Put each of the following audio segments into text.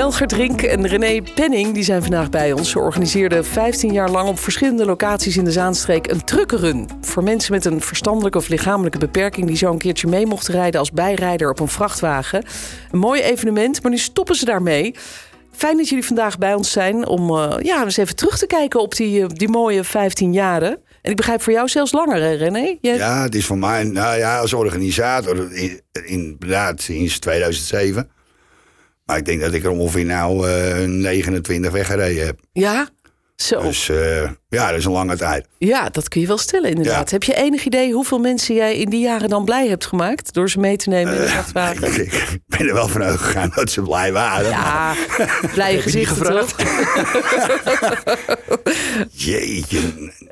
Melger Drink en René Penning die zijn vandaag bij ons. Ze organiseerden 15 jaar lang op verschillende locaties in de Zaanstreek een truckenrun. Voor mensen met een verstandelijke of lichamelijke beperking die zo een keertje mee mochten rijden als bijrijder op een vrachtwagen. Een mooi evenement, maar nu stoppen ze daarmee. Fijn dat jullie vandaag bij ons zijn om uh, ja, eens even terug te kijken op die, uh, die mooie 15 jaren. En ik begrijp voor jou zelfs langer, hè, René? Ja, het is voor mij, nou ja, als organisator, inderdaad sinds 2007. Maar ik denk dat ik er ongeveer nou uh, 29 weggereden heb. Ja? Zo. Dus uh, ja, dat is een lange tijd. Ja, dat kun je wel stellen inderdaad. Ja. Heb je enig idee hoeveel mensen jij in die jaren dan blij hebt gemaakt... door ze mee te nemen in de vrachtwagen? Uh, ik, ik, ben er wel van uitgegaan dat ze blij waren. Ja, blij gezicht toch? Jeetje,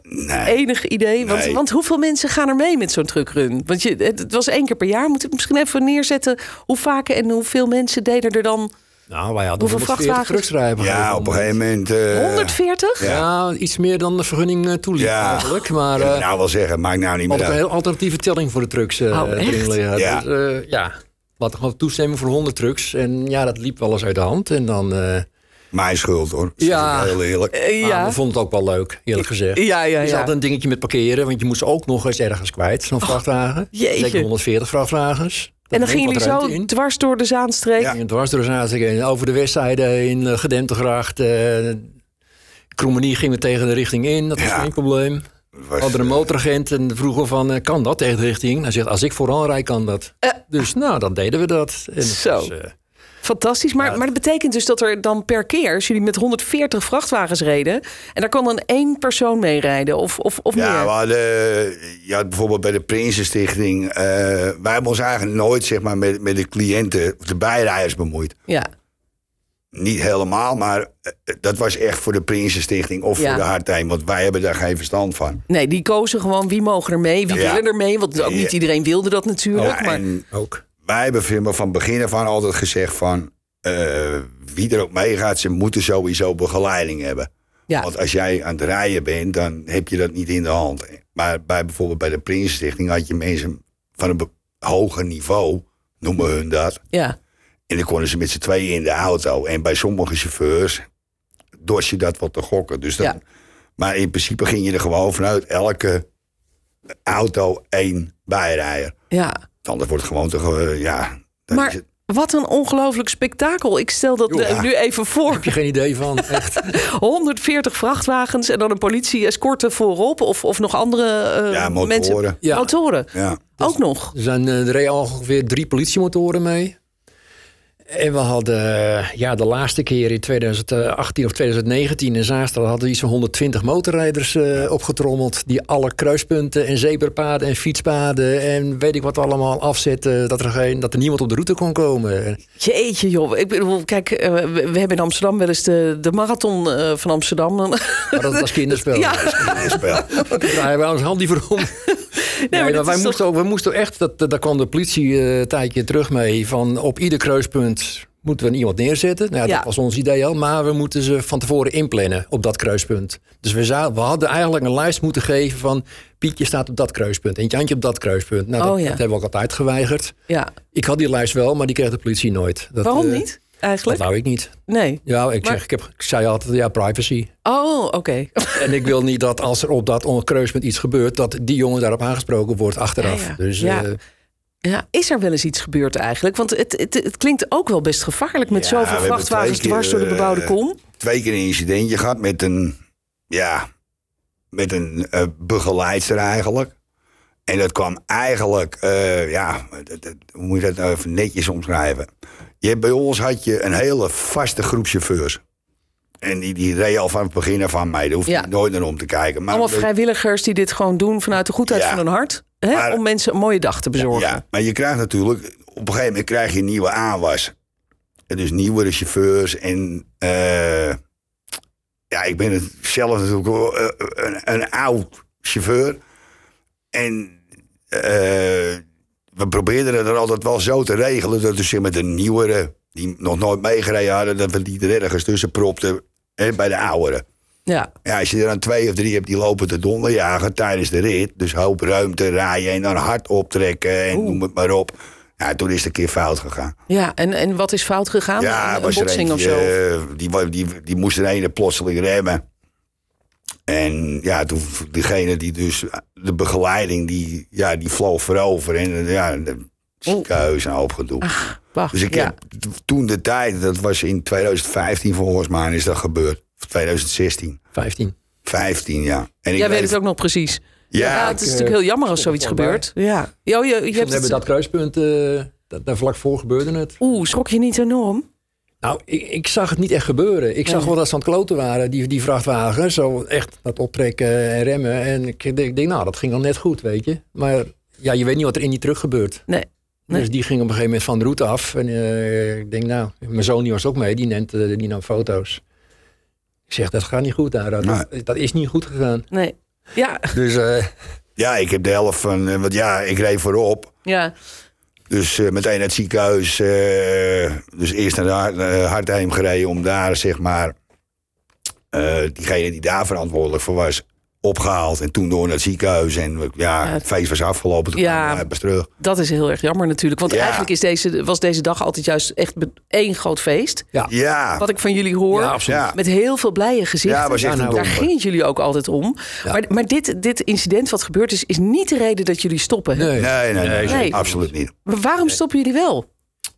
nee. Enig idee? Want, Nee. want hoeveel mensen gaan er mee met zo'n truckrun? Want je, het, het was één keer per jaar. Moet ik misschien even neerzetten hoe vaak en hoeveel mensen deden er dan... Nou, wij hadden Hoeveel 140 vrachtwagens? Ja, op een gegeven moment... eh, 140? Ja, iets meer dan de vergunning eh, toeliet Ja. eigenlijk. Maar ik eh nou wel zeggen, maakt nou niet meer ook een heel alternatieve telling voor de trucks eh Oh, echt? Ja. Dus, eh, ja, we hadden gewoon toestemming voor 100 trucks. En ja, dat liep wel eens uit de hand. En dan, eh, Mijn schuld hoor. Ja. Ja. Heel eerlijk. Eh, maar ja. we vonden het ook wel leuk, eerlijk gezegd. Ja, ja, Er is ja. altijd een dingetje met parkeren, want je moest ook nog eens ergens kwijt, zo'n vrachtwagen. jeetje. Zeker 140 vrachtwagens. En dan gingen jullie zo in. dwars door de Zaanstreek. Ja. Dwars door de Zaanstreek heen, over de westzijde in uh, Gedentegracht. Uh, Krommenie gingen we tegen de richting in, dat was Ja. geen probleem. We was, hadden een eh, motoragent en vroegen van, eh, kan dat tegen de richting? Hij zegt, als ik vooral rijd, kan dat. Dus nou, dan deden we dat. En Zo. eh, Fantastisch. Maar, maar dat betekent dus dat er dan per keer, als jullie met 140 vrachtwagens reden, en daar kan dan één persoon mee rijden of, of, of Ja, meer. we hadden, had bijvoorbeeld bij de Prinsenstichting... eh wij hebben ons eigenlijk nooit zeg maar, met, met de cliënten, of de bijrijders bemoeid. Ja. Niet helemaal, maar eh, dat was echt voor de Prinsenstichting of Ja. voor de Hardtijn. Want wij hebben daar geen verstand van. Nee, die kozen gewoon wie mogen er mee, wie Ja. willen er mee. Want ook niet Ja. iedereen wilde dat natuurlijk. Ja, maar en ook. Wij hebben van van begin af aan altijd gezegd van... eh, wie er ook meegaat, ze moeten sowieso begeleiding hebben. ja. Want als jij aan het rijden bent, dan heb je dat niet in de hand. Maar bij, bijvoorbeeld bij de Prinsenstichting had je mensen van een hoger niveau, noemen hun dat. ja. En dan konden ze met z'n tweeën in de auto. En bij sommige chauffeurs dorst je dat wat te gokken. Dus dat, Ja. Maar in principe ging je er gewoon vanuit elke auto één bijrijder. ja. Anders wordt het gewoon toch, eh, ja... Maar is het- wat een ongelooflijk spektakel. Ik stel dat eh, nu even voor. Heb je geen idee van, echt. 140 vrachtwagens en dan een politie-escorte voorop. Of, of nog andere eh, Ja, motoren. mensen. Ja. Motoren. ja. Ook nog. Er, zijn, er reden ongeveer drie politiemotoren mee. En we hadden ja, de laatste keer in 2018 of 2019 in Zaanstad hadden we iets van 120 motorrijders eh, opgetrommeld. Die alle kruispunten en zebrapaden en fietspaden en weet ik wat allemaal afzetten. Dat er, geen, dat er niemand op de route kon komen. Jeetje joh. Ik bedoel, kijk, eh, we, we hebben in Amsterdam wel eens de, de marathon eh, van Amsterdam. Maar dat was kinderspel. Ja. Een spel. Daar draaien wij ons hand liever om. Nee, maar maar dat wij moesten ook, we moesten echt, dat, daar kwam de politie eh, een tijdje terug mee, van op ieder kruispunt moeten we iemand neerzetten. Nou, ja. Dat was ons idee al, maar we moeten ze van tevoren inplannen op dat kruispunt. Dus we, we hadden eigenlijk een lijst moeten geven van Pietje staat op dat kruispunt en Jantje op dat kruispunt. Nou, dat, Oh, ja. dat hebben we ook altijd geweigerd. Ja. Ik had die lijst wel, maar die kreeg de politie nooit. Dat, Waarom eh, niet Dat eigenlijk? wou ik niet. Nee. Ja, ik, Maar- zeg, ik, heb, ik zei altijd, ja, privacy. Oh, oké. En ik wil niet dat als er op dat kruispunt iets gebeurt, dat die jongen daarop aangesproken wordt achteraf. Ja, ja. Dus Ja. eh, Ja, is er wel eens iets gebeurd eigenlijk? Want het, het, het klinkt ook wel best gevaarlijk met Ja, zoveel vrachtwagens dwars door de bebouwde eh, kom. Twee keer een incidentje gehad met een, ja, met een eh, begeleidster eigenlijk. En dat kwam eigenlijk, eh, ja, dat- dat- hoe moet je dat nou even netjes omschrijven? Je, bij ons had je een hele vaste groep chauffeurs. En die, die reed al van het begin af aan mee. Daar hoef je Ja. nooit naar om te kijken. Maar Allemaal vrijwilligers die dit gewoon doen vanuit de goedheid Ja. van hun hart. Hè, Maar- om mensen een mooie dag te bezorgen. Ja, maar je krijgt natuurlijk, op een gegeven moment krijg je een nieuwe aanwas. En dus nieuwere chauffeurs en eh, ja, ik ben het zelf natuurlijk wel, eh, een, een oud chauffeur. En we probeerden het er altijd wel zo te regelen... dat dus met de nieuwere, die nog nooit meegereden hadden... dat we die er ergens tussen propten hè, bij de ouderen. Ja, Ja, als je er dan twee of drie hebt die lopen te donderjagen tijdens de rit... dus hoop ruimte rijden en dan hard optrekken en noem het maar op... Ja, toen is het een keer fout gegaan. ja. En, en wat is fout gegaan? Ja, een, botsing of zo? eh, die, die, die moest er ene plotseling remmen. En ja, toen degene die dus de begeleiding, die, ja, die vloog voorover. En eh, ja, de ziekenhuis en hoop gedoe. Wacht, dus ik ja. heb toen de tijd, dat was in 2015 volgens mij, is dat gebeurd. Of 2016. 15. 15, ja. En ik Jij weet het ook nog precies. Ja, Ja, het ik, is natuurlijk heel jammer als zoiets gebeurt. Ja. Jo, je, je hebt hebben het... dat kruispunt, eh, dat, daar vlak voor gebeurde het. Oeh, schrok je niet enorm? Nou, ik, ik zag het niet echt gebeuren. Ik zag Nee. wel dat ze aan het kloten waren, die, die vrachtwagen. Zo echt dat optrekken en remmen. En ik denk, ik denk, nou, dat ging al net goed, weet je. Maar ja, je weet niet wat er in die terug gebeurt. Nee. Nee. Dus die ging op een gegeven moment van de route af. En eh, ik denk, nou, mijn zoon die was ook mee, die, neemt, eh, die nam foto's. Ik zeg, dat gaat niet goed daar. Dat, Nee. dat is niet goed gegaan. Nee. Ja, Dus eh, Ja, ik heb de helft van, want ja, ik reed voorop. ja. Dus eh, meteen naar het ziekenhuis. eh, dus eerst naar de gereden om daar, zeg maar, eh, diegene die daar verantwoordelijk voor was, opgehaald. En toen door naar het ziekenhuis. En ja, Ja. het feest was afgelopen. Toen Ja. kwamen we pas terug. Dat is heel erg jammer natuurlijk. Want Ja. eigenlijk is deze, was deze dag altijd juist echt één groot feest. ja. Ja, Wat ik van jullie hoor. Ja, absoluut. ja. Met heel veel blije gezichten. Ja, was echt Ja, nou, een Daar domper. ging het jullie ook altijd om. Ja. Maar, maar dit, dit incident wat gebeurd is, is niet de reden dat jullie stoppen. hè? Nee. Nee, nee, nee, Nee. absoluut niet. Maar waarom stoppen jullie wel?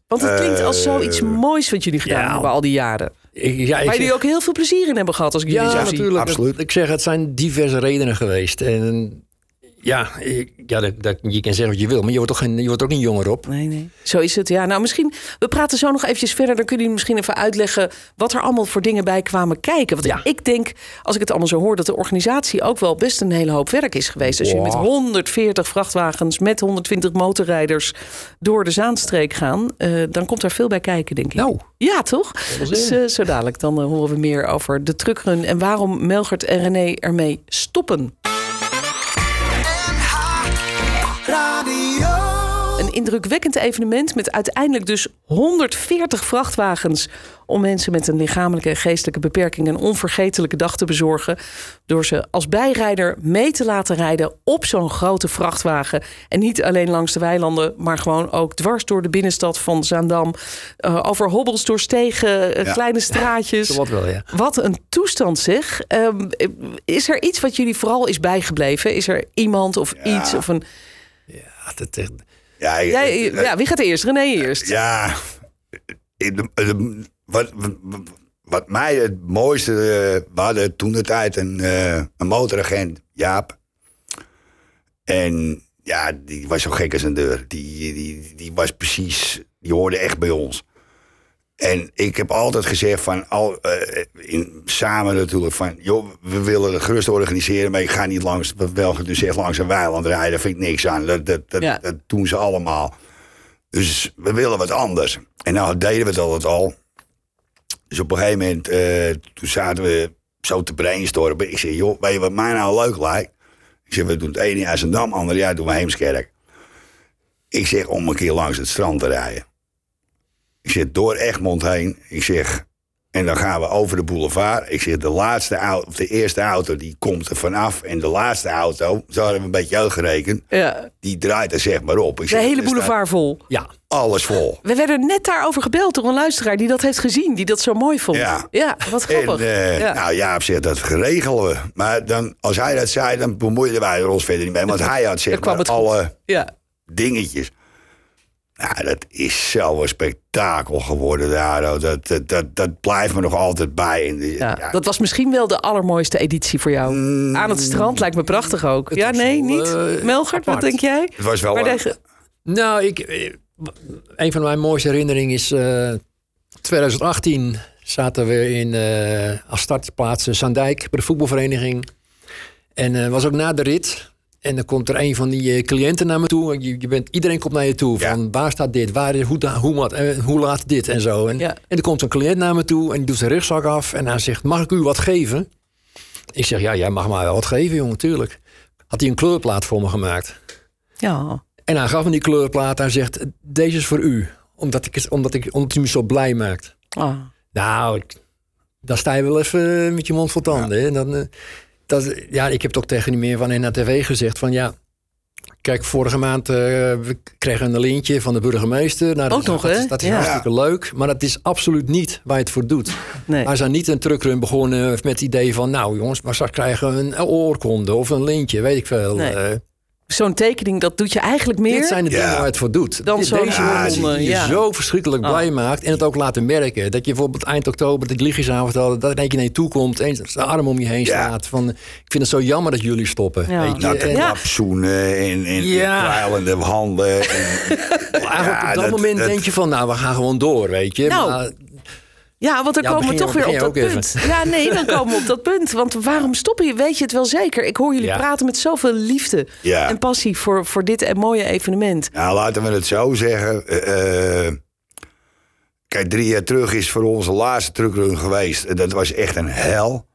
Want het klinkt als zoiets Eh, moois wat jullie gedaan ja. hebben al die jaren. Ja, ik Waar zeg- jullie ook heel veel plezier in hebben gehad als ik jullie Ja, zo zie. natuurlijk. Absoluut. Ik zeg, het zijn diverse redenen geweest. En ja, ja dat, dat, je kan zeggen wat je wil, maar je wordt, toch geen, je wordt ook niet jonger op. Nee, nee. Zo is het. Ja, nou misschien, we praten zo nog eventjes verder. Dan kunnen jullie misschien even uitleggen wat er allemaal voor dingen bij kwamen kijken. Want Ja. ik denk, als ik het allemaal zo hoor, dat de organisatie ook wel best een hele hoop werk is geweest. Als jullie met Wow. 140 vrachtwagens, met 120 motorrijders door de Zaanstreek gaan, eh, dan komt daar veel bij kijken, denk ik. Nou, Ja, toch? Dus eh, zo dadelijk dan eh, horen we meer over de truckrun en waarom Melgert en René ermee stoppen. Een indrukwekkend evenement met uiteindelijk dus 140 vrachtwagens om mensen met een lichamelijke en geestelijke beperking een onvergetelijke dag te bezorgen. Door ze als bijrijder mee te laten rijden op zo'n grote vrachtwagen. En niet alleen langs de weilanden, maar gewoon ook dwars door de binnenstad van Zaandam. Eh, over hobbels door stegen, eh, Ja. kleine straatjes. wat wel, ja. Wat een toestand zeg. Ehm, is er iets wat jullie vooral is bijgebleven? Is er iemand of iets of een... Ja, dat, Ja, Jij, eh, ja, wie gaat eerst? René eerst. Ja, in de- de- wat, wat, mij het mooiste... eh, we hadden toen de tijd een, eh, een motoragent, Jaap. En ja, die was zo gek als een deur. Die, die, die was precies... Die hoorde echt bij ons. En ik heb altijd gezegd van... Al, eh, in, samen natuurlijk van... joh, we willen het gerust organiseren... maar ik ga niet langs... wel dus echt langs een weiland rijden. Daar vind ik niks aan. Dat, dat, dat, Ja. dat doen ze allemaal. Dus we willen wat anders. En nou deden we het altijd al. Dus op een gegeven moment, eh, toen zaten we zo te brainstormen. Ik zei, joh, weet je wat mij nou leuk lijkt? Ik zeg, we doen het ene jaar Zandam, andere jaar doen we Heemskerk. Ik zeg, om een keer langs het strand te rijden. Ik zeg, door Egmond heen. Ik zeg, en dan gaan we over de boulevard. Ik zeg, de laatste auto, of de eerste auto, die komt er vanaf. En de laatste auto, zo hadden we een beetje uitgerekend, Ja, die draait er zeg maar op. Ik de zeg, hele boulevard vol. ja, Alles vol. We werden net daarover gebeld door een luisteraar die dat heeft gezien, die dat zo mooi vond. Ja. wat En, grappig. eh, ja. Nou ja, op zich, dat regelen we. Maar dan, als hij dat zei, dan bemoeiden wij er ons verder niet mee. Want hij had zeg maar alle ja. dingetjes. Nou, dat is zo'n spektakel geworden daar. Dat, dat, dat, dat blijft me nog altijd bij. In de, Ja, ja. dat was misschien wel de allermooiste editie voor jou. Mm. Aan het strand lijkt me prachtig ook. Ja, nee, wel, niet? eh, Melgert, wat denk jij? Het was wel... Nou, ik, eh, een van mijn mooiste herinneringen is eh 2018 zaten we in, eh als startplaats in Zandijk bij de voetbalvereniging. En eh was ook na de rit. En dan komt er een van die eh, cliënten naar me toe. Je, je bent, iedereen komt naar je toe. Ja. Van waar staat dit? Waar, hoe, da- hoe, wat, eh, hoe laat dit? En zo. En, Ja. en er komt een cliënt naar me toe. En die doet zijn rugzak af. En hij zegt, mag ik u wat geven? Ik zeg, ja, jij mag mij wel wat geven, jongen, tuurlijk. Had hij een kleurplaat voor me gemaakt. ja. En hij gaf me die kleurplaat. Hij zegt, deze is voor u. Omdat, ik, omdat, ik, omdat u me zo blij maakt. Ah. Nou, dan sta je wel even met je mond vol tanden. hè. Dan, eh, dat, ja, ik heb ook tegen die meer van NHTV gezegd van ja... Kijk, vorige maand eh, we kregen een lintje van de burgemeester. Nou, dat Ook nog, hè? dat is Ja. hartstikke leuk. Maar dat is absoluut niet waar je het voor doet. Nee. Wij zijn niet een truckrun begonnen met het idee van... nou jongens, maar straks krijgen we een oorkonde of een lintje, weet ik veel. Nee. Zo'n tekening, dat doet je eigenlijk meer. dit zijn de dingen Ja. waar het voor doet. Dan Deze Ja, die je ja. zo verschrikkelijk Oh. blij maakt. En het ook laten merken. Dat je bijvoorbeeld eind oktober de lichtjesavond. Dat er eentje naar je toe komt. Eens zijn arm om je heen Ja. slaat. Van, ik vind het zo jammer dat jullie stoppen. Ja. Weet je? Natte En Ja. klapzoenen en, en handen. En, Eigenlijk Ja, op dat, dat- moment dat- denk je van, nou, we gaan gewoon door, weet je. Nou, maar, Ja, want dan Ja, komen we toch weer op dat punt. Ja, nee, dan komen we op dat punt. Want waarom stoppen je? Weet je het wel zeker? Ik hoor jullie Ja. praten met zoveel liefde Ja. en passie voor, voor dit mooie evenement. nou, laten we het zo zeggen. eh, eh, kijk, drie jaar terug is voor ons de laatste truckrun geweest. En Dat was echt een hel.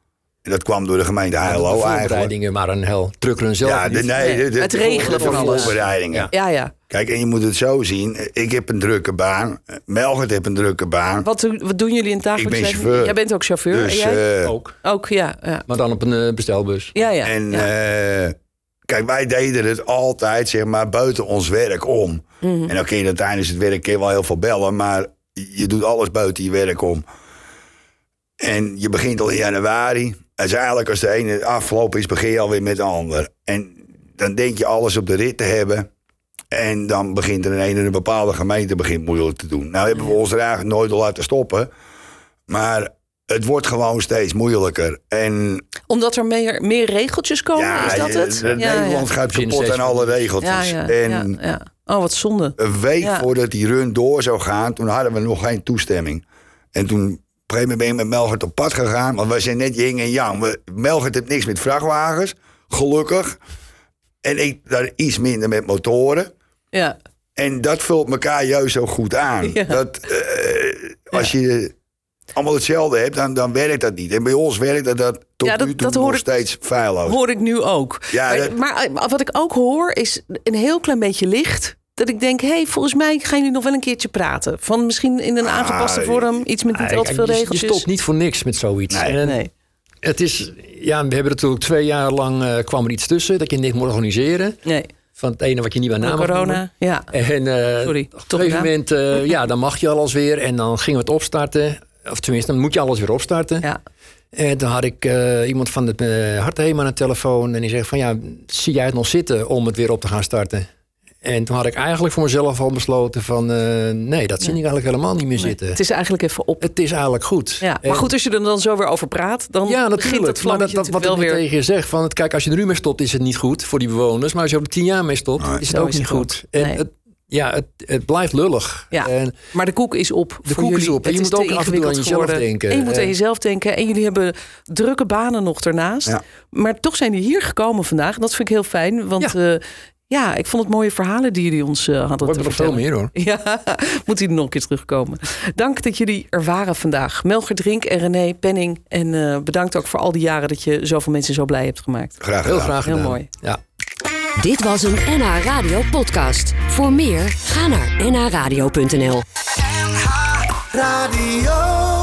En dat kwam door de gemeente Heilo eigenlijk. voorbereidingen maar een hel. Truckeren zelf Ja, de, nee, de, de, Het regelen van alles. voorbereidingen. Ja. Ja, ja. Kijk, en je moet het zo zien. Ik heb een drukke baan. Melgert heeft een drukke baan. Wat, doen- wat doen jullie in het dagelijks Ik ben chauffeur. Jij bent ook chauffeur. Dus, en jij? eh, Ook. ook, ja. Ja, Maar dan op een eh, bestelbus. ja. ja, En ja. eh, kijk, wij deden het altijd, zeg maar, buiten ons werk om. Mhm. En dan kun je dan tijdens het werk kun je wel heel veel bellen, maar je doet alles buiten je werk om. En je begint al in januari. Uiteindelijk, als de ene afgelopen is, begin je alweer met de ander. En dan denk je alles op de rit te hebben. En dan begint er een in een bepaalde gemeente begint moeilijk te doen. Nou hebben we ons er eigenlijk nooit al laten stoppen. Maar het wordt gewoon steeds moeilijker. En Omdat er meer, meer regeltjes komen, is dat het? ja, Nederland gaat Begin kapot aan alle ja. regeltjes. Ja, ja, en ja, ja. Oh, wat zonde. een week Ja. voordat die run door zou gaan, toen hadden we nog geen toestemming. En toen, op een gegeven moment ben ik met Melgert op pad gegaan. Want wij zijn net yin en yang. We, Melgert heeft niks met vrachtwagens, gelukkig. En ik daar iets minder met motoren. Ja. En dat vult elkaar juist zo goed aan. Ja. Dat, eh, als je allemaal hetzelfde hebt, dan, dan werkt dat niet. En bij ons werkt dat, dat tot Ja, dat- nu toe dat hoor nog ik- steeds feilloos. Hoor ik nu ook. Ja, maar, dat- maar, eh, wat ik ook hoor is een heel klein beetje licht. Dat ik denk, hé, hey, volgens mij gaan jullie nog wel een keertje praten. Van misschien in een aangepaste Ah, vorm. Iets met niet Ah, al te veel je- regeltjes. Je stopt niet voor niks met zoiets. Nee. En Nee. Het is, ja, we hebben natuurlijk twee jaar lang eh, kwam er iets tussen dat je niks moet organiseren. Nee. Van het ene wat je niet bij naam corona. Ja. En eh, Sorry, op toch een gegeven moment, eh, ja, dan mag je alles weer. En dan gingen we het opstarten. Of tenminste, dan moet je alles weer opstarten. ja. En toen had ik eh, iemand van het uh, Hartheem aan de telefoon. En die zegt van, ja, zie jij het nog zitten om het weer op te gaan starten? En toen had ik eigenlijk voor mezelf al besloten van... eh, nee, dat zie ik eigenlijk helemaal niet meer zitten. Het is eigenlijk even op. Het is eigenlijk goed. Ja. En- Maar goed, als je er dan zo weer over praat, dan ja, begint natuurlijk. het maar vlammetje dat, dat, wat ik weer... tegen je zeg, van het, kijk, als je er nu mee stopt, is het niet goed voor die bewoners. Maar als je er tien jaar mee stopt, is het Zo ook is niet het goed. ook. En Nee. het, ja, het, het blijft lullig. Ja. En Maar de koek is op. De koek is jullie. op. En je moet ook af en toe aan jezelf geworden. denken. En je moet aan jezelf denken. En jullie hebben drukke banen nog daarnaast. Ja. Maar toch zijn die hier gekomen vandaag. En dat vind ik heel fijn. Want ja, ja ik vond het mooie verhalen die jullie ons eh, hadden we te veel meer hoor. Ja, moet hij nog een keer terugkomen. Dank dat jullie er waren vandaag. Melger Drink en René Penning. En eh, bedankt ook voor al die jaren dat je zoveel mensen zo blij hebt gemaakt. Graag Heel gedaan. graag Heel gedaan. mooi. Ja. Dit was een NH Radio podcast. Voor meer, ga naar nhradio.nl. Radio.